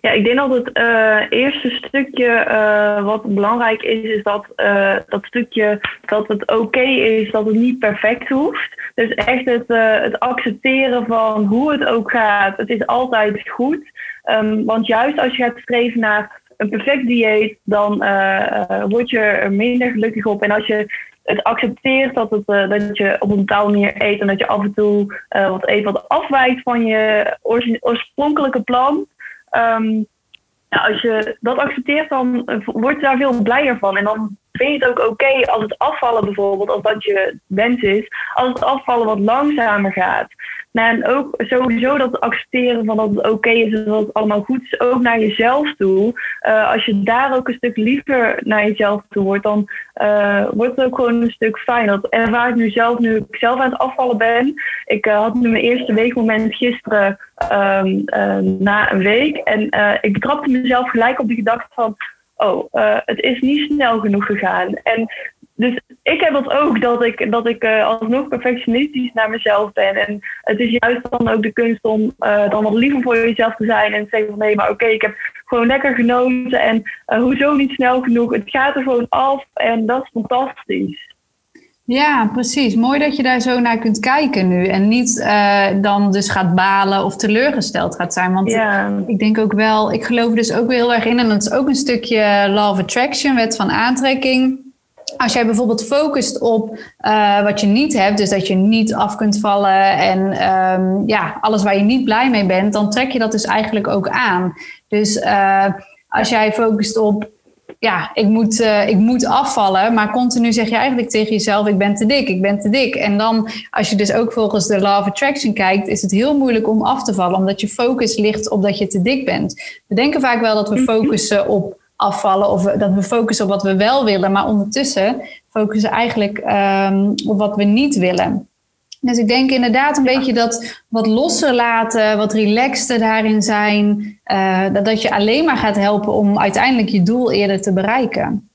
Ja, ik denk dat het uh, eerste stukje uh, wat belangrijk is, is dat uh, dat stukje dat het oké is, dat het niet perfect hoeft. Dus echt het, het accepteren van hoe het ook gaat. Het is altijd goed. Um, want juist als je gaat streven naar een perfect dieet, dan word je er minder gelukkig op. En als je het accepteert dat, het, dat je op een bepaalde manier eet en dat je af en toe wat eet wat afwijkt van je oorspronkelijke plan, Um, als je dat accepteert, dan word je daar veel blijer van. En dan vind je het ook oké als het afvallen bijvoorbeeld, als dat je wens is, als het afvallen wat langzamer gaat. Nou, en ook sowieso dat accepteren van dat het oké is en dat het allemaal goed is, ook naar jezelf toe. Uh, als je daar ook een stuk liever naar jezelf toe wordt, dan uh, wordt het ook gewoon een stuk fijn. Dat ervaar ik nu zelf, nu ik zelf aan het afvallen ben. Ik uh, had nu mijn eerste weekmoment gisteren um, na een week. En ik betrapte mezelf gelijk op de gedachte van, oh, het is niet snel genoeg gegaan. En dus ik heb dat ook, dat ik, dat ik uh, alsnog perfectionistisch naar mezelf ben. En het is juist dan ook de kunst om uh, dan wat liever voor jezelf te zijn. En te zeggen van nee, maar oké, ik heb gewoon lekker genoten. En uh, hoezo niet snel genoeg? Het gaat er gewoon af en dat is fantastisch. Ja, precies. Mooi dat je daar zo naar kunt kijken nu. En niet dan dus gaat balen of teleurgesteld gaat zijn. Want ja. ik denk ook wel, ik geloof dus ook heel erg in. En dat is ook een stukje law of attraction, wet van aantrekking als jij bijvoorbeeld focust op uh, wat je niet hebt, dus dat je niet af kunt vallen en um, ja, alles waar je niet blij mee bent, dan trek je dat dus eigenlijk ook aan. Dus uh, als jij focust op, ja, ik moet, uh, ik moet afvallen, maar continu zeg je eigenlijk tegen jezelf, ik ben te dik, ik ben te dik. En dan, als je dus ook volgens de Law of Attraction kijkt, is het heel moeilijk om af te vallen, omdat je focus ligt op dat je te dik bent. We denken vaak wel dat we mhm. focussen op afvallen of dat we focussen op wat we wel willen, maar ondertussen focussen eigenlijk um, op wat we niet willen. Dus ik denk inderdaad een beetje dat wat losser laten, wat relaxter daarin zijn, uh, dat, dat je alleen maar gaat helpen om uiteindelijk je doel eerder te bereiken.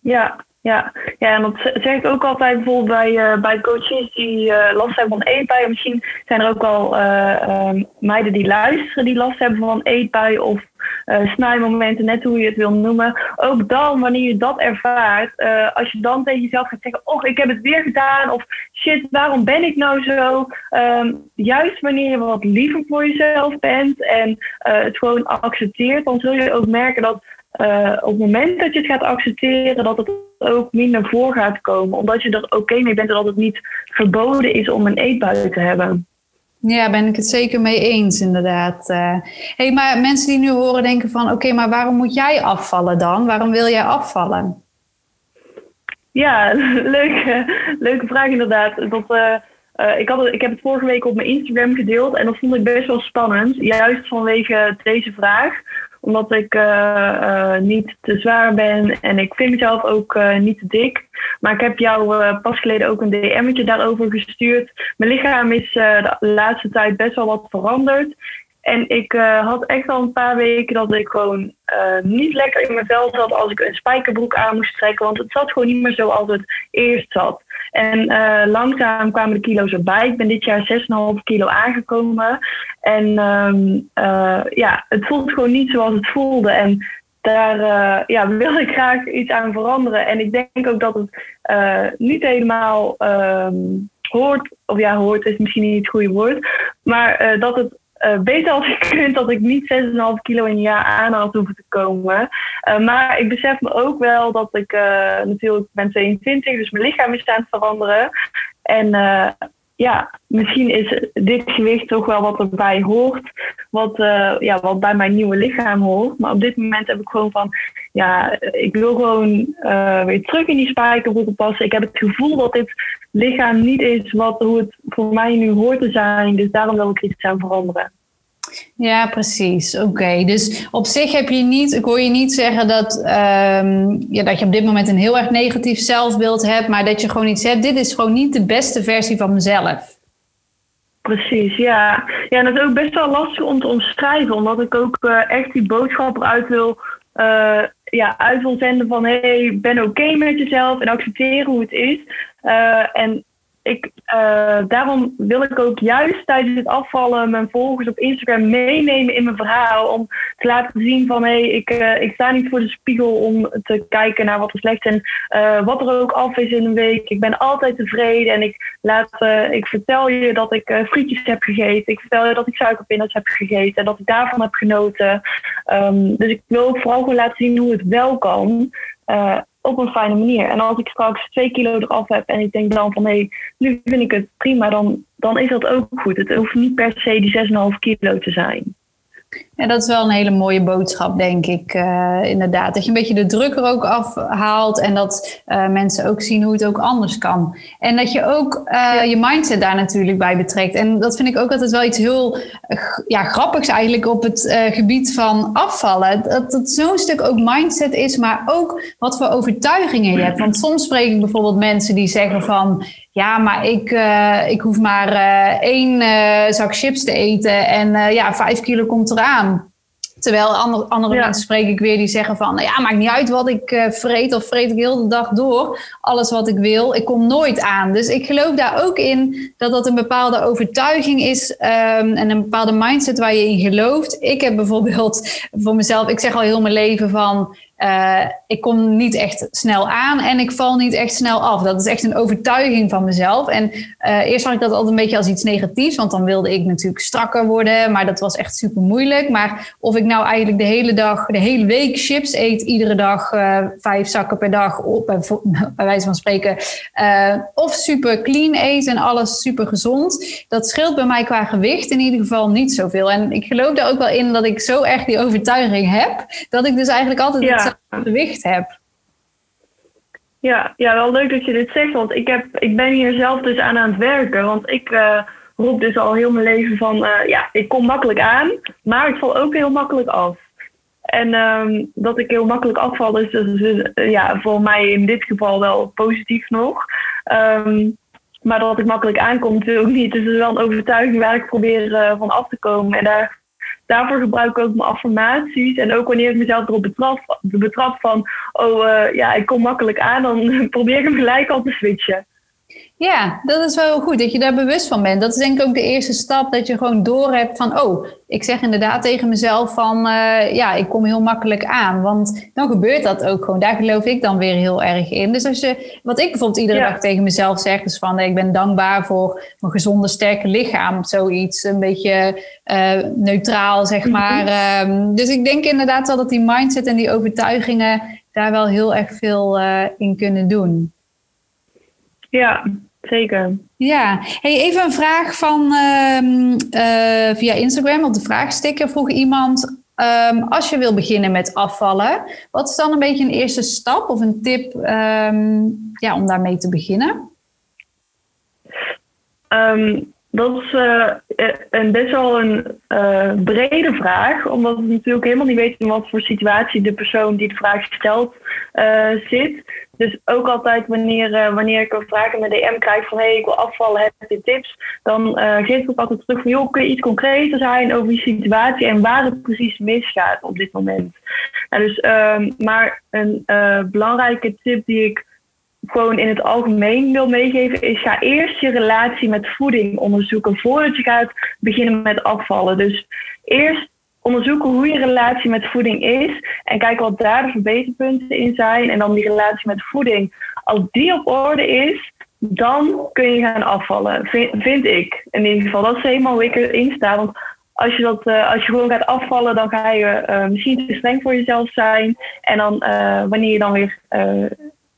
Ja, ja, ja, en dat zeg ik ook altijd bijvoorbeeld bij, uh, bij coaches die uh, last hebben van eetbuien. Misschien zijn er ook wel uh, meiden die luisteren die last hebben van eetbuien of snijmomenten, net hoe je het wil noemen. Ook dan, wanneer je dat ervaart, als je dan tegen jezelf gaat zeggen: Oh, ik heb het weer gedaan. Of shit, waarom ben ik nou zo? Um, juist wanneer je wat liever voor jezelf bent en het gewoon accepteert, dan zul je ook merken dat op het moment dat je het gaat accepteren, dat het ook minder voor gaat komen. Omdat je er oké okay mee bent en dat het niet verboden is om een eetbui te hebben. Ja, ben ik het zeker mee eens, inderdaad. Uh, hey, maar mensen die nu horen denken van... oké, maar waarom moet jij afvallen dan? Waarom wil jij afvallen? Ja, leuke, leuke vraag inderdaad. Dat, uh, ik, had ik heb het vorige week op mijn Instagram gedeeld... en dat vond ik best wel spannend. Juist vanwege deze vraag omdat ik uh, uh, niet te zwaar ben en ik vind mezelf ook uh, niet te dik. Maar ik heb jou pas geleden ook een DM'tje daarover gestuurd. Mijn lichaam is de laatste tijd best wel wat veranderd. En ik had echt al een paar weken dat ik gewoon niet lekker in mijn vel zat als ik een spijkerbroek aan moest trekken. Want het zat gewoon niet meer zoals het eerst zat. En uh, langzaam kwamen de kilo's erbij. Ik ben dit jaar 6,5 kilo aangekomen. En um, uh, ja, het voelt gewoon niet zoals het voelde. En daar uh, ja, wil ik graag iets aan veranderen. En ik denk ook dat het niet helemaal um, hoort, of ja, hoort is misschien niet het goede woord, maar dat het uh, beter als ik kunt dat ik niet 6,5 kilo in een jaar aan had hoeven te komen. Uh, maar ik besef me ook wel dat ik uh, natuurlijk ben 22, dus mijn lichaam is aan het veranderen. En ja, misschien is dit gewicht toch wel wat erbij hoort. Wat, ja, wat bij mijn nieuwe lichaam hoort. Maar op dit moment heb ik gewoon van, ja, ik wil gewoon weer terug in die spijkerbroeken passen. Ik heb het gevoel dat dit lichaam niet is wat, hoe het voor mij nu hoort te zijn. Dus daarom wil ik iets aan veranderen. Ja, precies. Oké. Dus op zich heb je niet, ik hoor je niet zeggen dat, um, ja, dat je op dit moment een heel erg negatief zelfbeeld hebt, maar dat je gewoon iets hebt. Dit is gewoon niet de beste versie van mezelf. Precies, ja. Ja, en dat is ook best wel lastig om te omschrijven, omdat ik ook uh, echt die boodschap eruit wil, uh, ja, uit wil zenden van hey, ben oké met jezelf en accepteren hoe het is. Uh, en ik, uh, daarom wil ik ook juist tijdens het afvallen mijn volgers op Instagram meenemen in mijn verhaal. Om te laten zien van hé, hey, ik, uh, ik sta niet voor de spiegel om te kijken naar wat er slecht. En uh, wat er ook af is in een week. Ik ben altijd tevreden en ik, laat, ik vertel je dat ik frietjes heb gegeten. Ik vertel je dat ik suikerpindas heb gegeten en dat ik daarvan heb genoten. Um, dus ik wil ook vooral gewoon laten zien hoe het wel kan op een fijne manier. En als ik straks twee kilo eraf heb en ik denk dan van hé, hey, nu vind ik het prima, dan, dan is dat ook goed. Het hoeft niet per se die 6,5 kilo te zijn. Ja, dat is wel een hele mooie boodschap, denk ik. Uh, inderdaad. Dat je een beetje de druk er ook afhaalt. En dat uh, mensen ook zien hoe het ook anders kan. En dat je ook uh, je mindset daar natuurlijk bij betrekt. En dat vind ik ook altijd wel iets heel ja, grappigs eigenlijk op het gebied van afvallen. Dat het zo'n stuk ook mindset is, maar ook wat voor overtuigingen je hebt. Want soms spreek ik bijvoorbeeld mensen die zeggen van ja, maar ik, uh, ik hoef maar uh, één uh, zak chips te eten en ja, vijf kilo komt eraan. Terwijl andere, andere mensen spreek ik weer die zeggen van... Nou ja, maakt niet uit wat ik vreet of vreet ik heel de dag door. Alles wat ik wil, ik kom nooit aan. Dus ik geloof daar ook in dat dat een bepaalde overtuiging is... Um, en een bepaalde mindset waar je in gelooft. Ik heb bijvoorbeeld voor mezelf... Ik zeg al heel mijn leven van... Uh, ik kom niet echt snel aan en ik val niet echt snel af. Dat is echt een overtuiging van mezelf. En uh, eerst zag ik dat altijd een beetje als iets negatiefs, want dan wilde ik natuurlijk strakker worden, maar dat was echt super moeilijk. Maar of ik nou eigenlijk de hele dag, de hele week chips eet, iedere dag uh, vijf zakken per dag, op, bij wijze van spreken, of super clean eet en alles super gezond, dat scheelt bij mij qua gewicht in ieder geval niet zoveel. En ik geloof er ook wel in dat ik zo erg die overtuiging heb, dat ik dus eigenlijk altijd gewicht heb. Ja, ja, wel leuk dat je dit zegt, want ik, heb, ik ben hier zelf dus aan aan het werken. Want ik uh, roep dus al heel mijn leven van, uh, ja, ik kom makkelijk aan, maar ik val ook heel makkelijk af. En um, dat ik heel makkelijk afval is, dus, dus, ja, voor mij in dit geval wel positief nog. Um, maar dat ik makkelijk aankom natuurlijk niet. Dus dat is wel een overtuiging waar ik probeer uh, van af te komen. En daar daarvoor gebruik ik ook mijn affirmaties. En ook wanneer ik mezelf erop betrap, betrap van, oh uh, ja, ik kom makkelijk aan, dan probeer ik hem gelijk al te switchen. Ja, dat is wel goed dat je daar bewust van bent. Dat is denk ik ook de eerste stap, dat je gewoon doorhebt van, oh, ik zeg inderdaad tegen mezelf van, uh, ja, ik kom heel makkelijk aan. Want dan gebeurt dat ook gewoon. Daar geloof ik dan weer heel erg in. Dus als je, wat ik bijvoorbeeld iedere dag tegen mezelf zeg, is van, ik ben dankbaar voor mijn gezonde, sterke lichaam. Zoiets, een beetje uh, neutraal, zeg mhm. maar. Um, dus ik denk inderdaad wel dat die mindset en die overtuigingen daar wel heel erg veel uh, in kunnen doen. Ja, zeker. Ja, hey, even een vraag van um, uh, via Instagram op de vraagsticker vroeg iemand. Um, als je wil beginnen met afvallen, wat is dan een beetje een eerste stap of een tip um, ja, om daarmee te beginnen? Dat is uh, een best wel een uh, brede vraag, omdat we natuurlijk helemaal niet weten in wat voor situatie de persoon die de vraag stelt zit. Dus ook altijd wanneer, wanneer ik een vraag in mijn DM krijg van hé, hey, ik wil afvallen, heb je tips? Dan geef ik ook altijd terug van joh, kun je iets concreter zijn over die situatie en waar het precies misgaat op dit moment. Nou, dus, uh, maar een belangrijke tip die ik gewoon in het algemeen wil meegeven is ga eerst je relatie met voeding onderzoeken voordat je gaat beginnen met afvallen. Dus eerst onderzoeken hoe je relatie met voeding is en kijken wat daar de verbeterpunten in zijn. En dan die relatie met voeding, als die op orde is, dan kun je gaan afvallen. Vind, ik in ieder geval. Dat is helemaal hoe ik erin sta. Want als je, dat, uh, als je gewoon gaat afvallen, dan ga je uh, misschien te streng voor jezelf zijn. En dan uh, wanneer je dan weer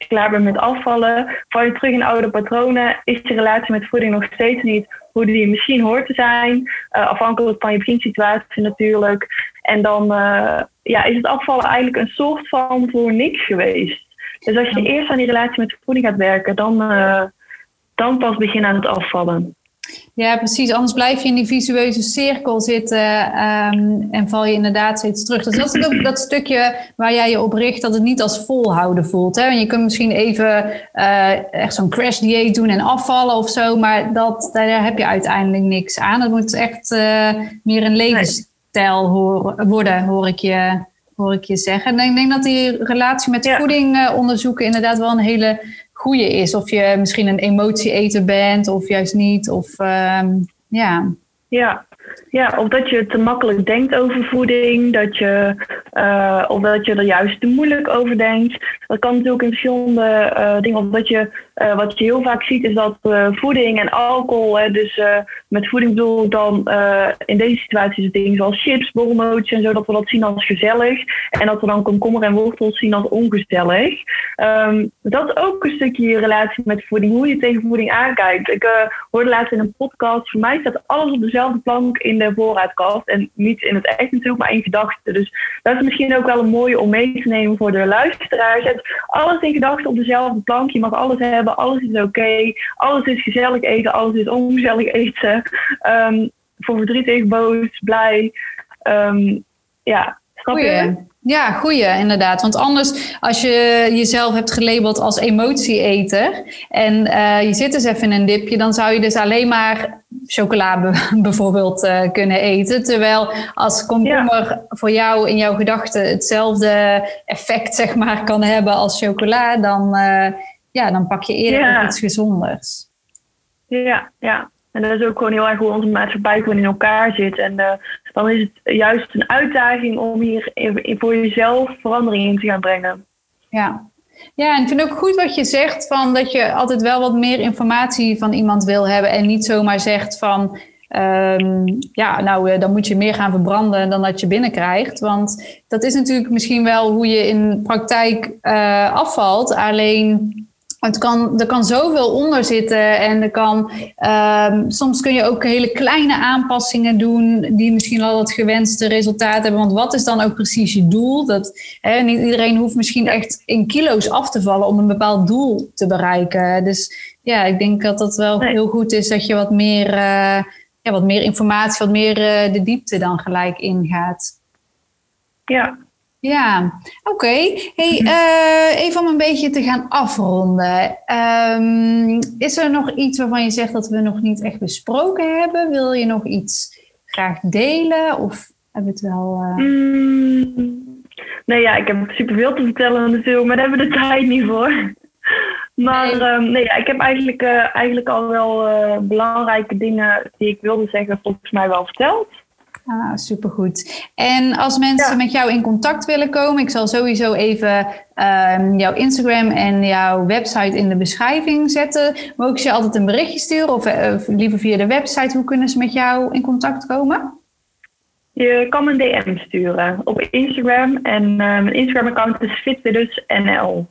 klaar bent met afvallen, val je terug in oude patronen. Is je relatie met voeding nog steeds niet hoe die misschien hoort te zijn. afhankelijk van je beginsituatie natuurlijk. En dan ja, is het afvallen eigenlijk een soort van voor niks geweest. Dus als je eerst aan die relatie met voeding gaat werken, dan, dan pas begin aan het afvallen. Ja, precies. Anders blijf je in die visueuze cirkel zitten um, en val je inderdaad steeds terug. Dus dat is ook dat stukje waar jij je op richt, dat het niet als volhouden voelt. Hè? Want je kunt misschien even uh, echt zo'n crash dieet doen en afvallen of zo, maar dat, daar heb je uiteindelijk niks aan. Het moet echt uh, meer een levensstijl worden, hoor ik je, hoor ik je zeggen. En ik denk dat die relatie met ja. voeding uh, onderzoeken inderdaad wel een hele goede is. Of je misschien een emotie-eter bent of juist niet. Of um, ja. Ja, ja, of dat je te makkelijk denkt over voeding, dat je, uh, of dat je er juist te moeilijk over denkt. Dat kan natuurlijk in verschillende uh, dingen. Of je, uh, wat je heel vaak ziet, is dat voeding en alcohol, hè, dus met voeding bedoel ik dan in deze situaties dingen zoals chips, borrelnootjes en zo, dat we dat zien als gezellig. En dat we dan komkommer en wortels zien als ongezellig. Um, dat is ook een stukje je relatie met voeding, hoe je tegen voeding aankijkt. Ik hoorde laatst in een podcast, voor mij staat alles op dezelfde plank in de voorraadkast. En niet in het echt natuurlijk, maar in gedachten. Dus dat is misschien ook wel een mooie om mee te nemen voor de luisteraars. Alles in gedachten op dezelfde plank. Je mag alles hebben, alles is oké. Alles is gezellig eten, alles is ongezellig eten. Um, voor verdrietig, boos, blij. Um, ja, snap je? Ja, goeie inderdaad. Want anders, als je jezelf hebt gelabeld als emotieeter en uh, je zit dus even in een dipje, dan zou je dus alleen maar chocola bijvoorbeeld uh, kunnen eten. Terwijl als komkommer ja. voor jou in jouw gedachten hetzelfde effect zeg maar kan hebben als chocola, dan, uh, ja, dan pak je eerder ja. iets gezonders. Ja, ja. En dat is ook gewoon heel erg hoe onze maatschappij in elkaar zit. En uh, dan is het juist een uitdaging om hier voor jezelf verandering in te gaan brengen. Ja. Ja, en ik vind ook goed wat je zegt van dat je altijd wel wat meer informatie van iemand wil hebben en niet zomaar zegt van um, ja, nou uh, dan moet je meer gaan verbranden dan dat je binnenkrijgt. Want dat is natuurlijk misschien wel hoe je in praktijk uh, afvalt. Alleen het kan, er kan zoveel onder zitten en er kan, um, soms kun je ook hele kleine aanpassingen doen die misschien al het gewenste resultaat hebben. Want wat is dan ook precies je doel? Dat, hè, niet iedereen hoeft misschien echt in kilo's af te vallen om een bepaald doel te bereiken. Dus ja, ik denk dat dat wel heel goed is dat je wat meer, uh, ja, wat meer informatie, wat meer uh, de diepte dan gelijk ingaat. Ja, ja, oké. Okay. Hey, uh, even om een beetje te gaan afronden. Um, is er nog iets waarvan je zegt dat we nog niet echt besproken hebben? Wil je nog iets graag delen? Of hebben we het wel. Uh... Mm, nee, ja, ik heb superveel te vertellen natuurlijk, maar daar hebben we de tijd niet voor. Maar nee, um, nee ja, ik heb eigenlijk, uh, eigenlijk al wel belangrijke dingen die ik wilde zeggen, volgens mij wel verteld. Ah, supergoed. En als mensen ja. met jou in contact willen komen, ik zal sowieso even um, jouw Instagram en jouw website in de beschrijving zetten. Mogen ze je altijd een berichtje sturen of, uh, of, liever via de website? Hoe kunnen ze met jou in contact komen? Je kan een DM sturen op Instagram en uh, mijn Instagram-account is fitwidus.nl.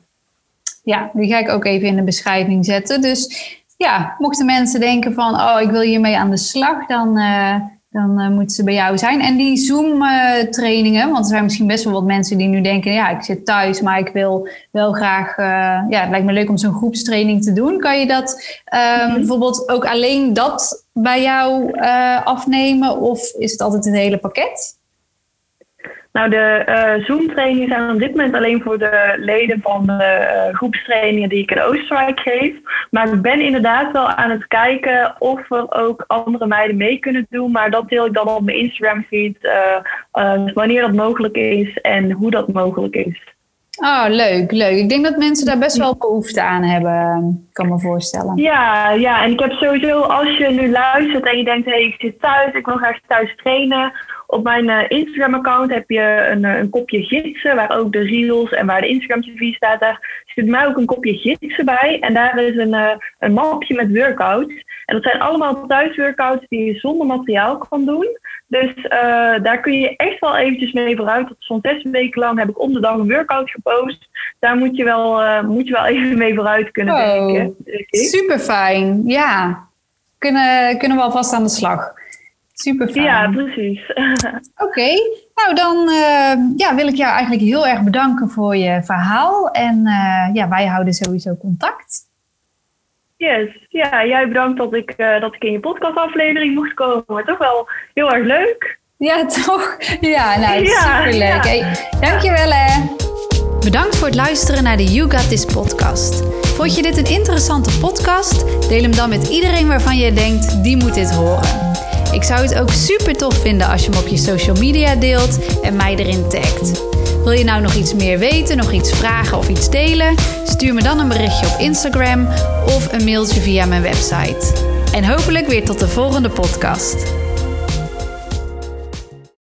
Ja, die ga ik ook even in de beschrijving zetten. Dus ja, mochten mensen denken van, oh, ik wil hiermee aan de slag, dan... Uh, dan uh, moeten ze bij jou zijn. En die Zoom-trainingen, want er zijn misschien best wel wat mensen die nu denken: ja, ik zit thuis, maar ik wil wel graag, uh, ja, het lijkt me leuk om zo'n groepstraining te doen. Kan je dat um, bijvoorbeeld ook alleen dat bij jou uh, afnemen, of is het altijd een hele pakket? Nou, de uh, Zoom-trainingen zijn op dit moment alleen voor de leden van de uh, groepstrainingen die ik in Oostenrijk geef. Maar ik ben inderdaad wel aan het kijken of er ook andere meiden mee kunnen doen. Maar dat deel ik dan op mijn Instagram-feed, uh, wanneer dat mogelijk is en hoe dat mogelijk is. Oh, leuk, leuk. Ik denk dat mensen daar best wel behoefte aan hebben, kan me voorstellen. Ja, ja, en ik heb sowieso, als je nu luistert en je denkt, hé, hey, ik zit thuis, ik wil graag thuis trainen. Op mijn uh, Instagram-account heb je een, een, kopje gidsen, waar ook de reels en waar de Instagram-TV staat. Daar zit mij ook een kopje gidsen bij. En daar is een, uh, een mapje met workouts. En dat zijn allemaal thuisworkouts die je zonder materiaal kan doen. Dus uh, daar kun je echt wel eventjes mee vooruit. Zo'n zes weken lang heb ik om de dag een workout gepost. Daar moet je wel, uh, moet je wel even mee vooruit kunnen oh, denken. Super fijn, ja. Kunnen, kunnen we alvast aan de slag. Super fijn. Ja, precies. Oké, nou dan uh, ja, wil ik jou eigenlijk heel erg bedanken voor je verhaal. En ja, wij houden sowieso contact. Yes, ja, jij bedankt dat ik, uh, dat ik in je podcastaflevering mocht komen. Toch wel heel erg leuk. Ja, toch? Ja, nou, ja, superleuk. Ja. Hey, dankjewel hè. Bedankt voor het luisteren naar de You Got This podcast. Vond je dit een interessante podcast? Deel hem dan met iedereen waarvan je denkt, die moet dit horen. Ik zou het ook super tof vinden als je hem op je social media deelt en mij erin tagt. Wil je nou nog iets meer weten, nog iets vragen of iets delen? Stuur me dan een berichtje op Instagram of een mailtje via mijn website. En hopelijk weer tot de volgende podcast.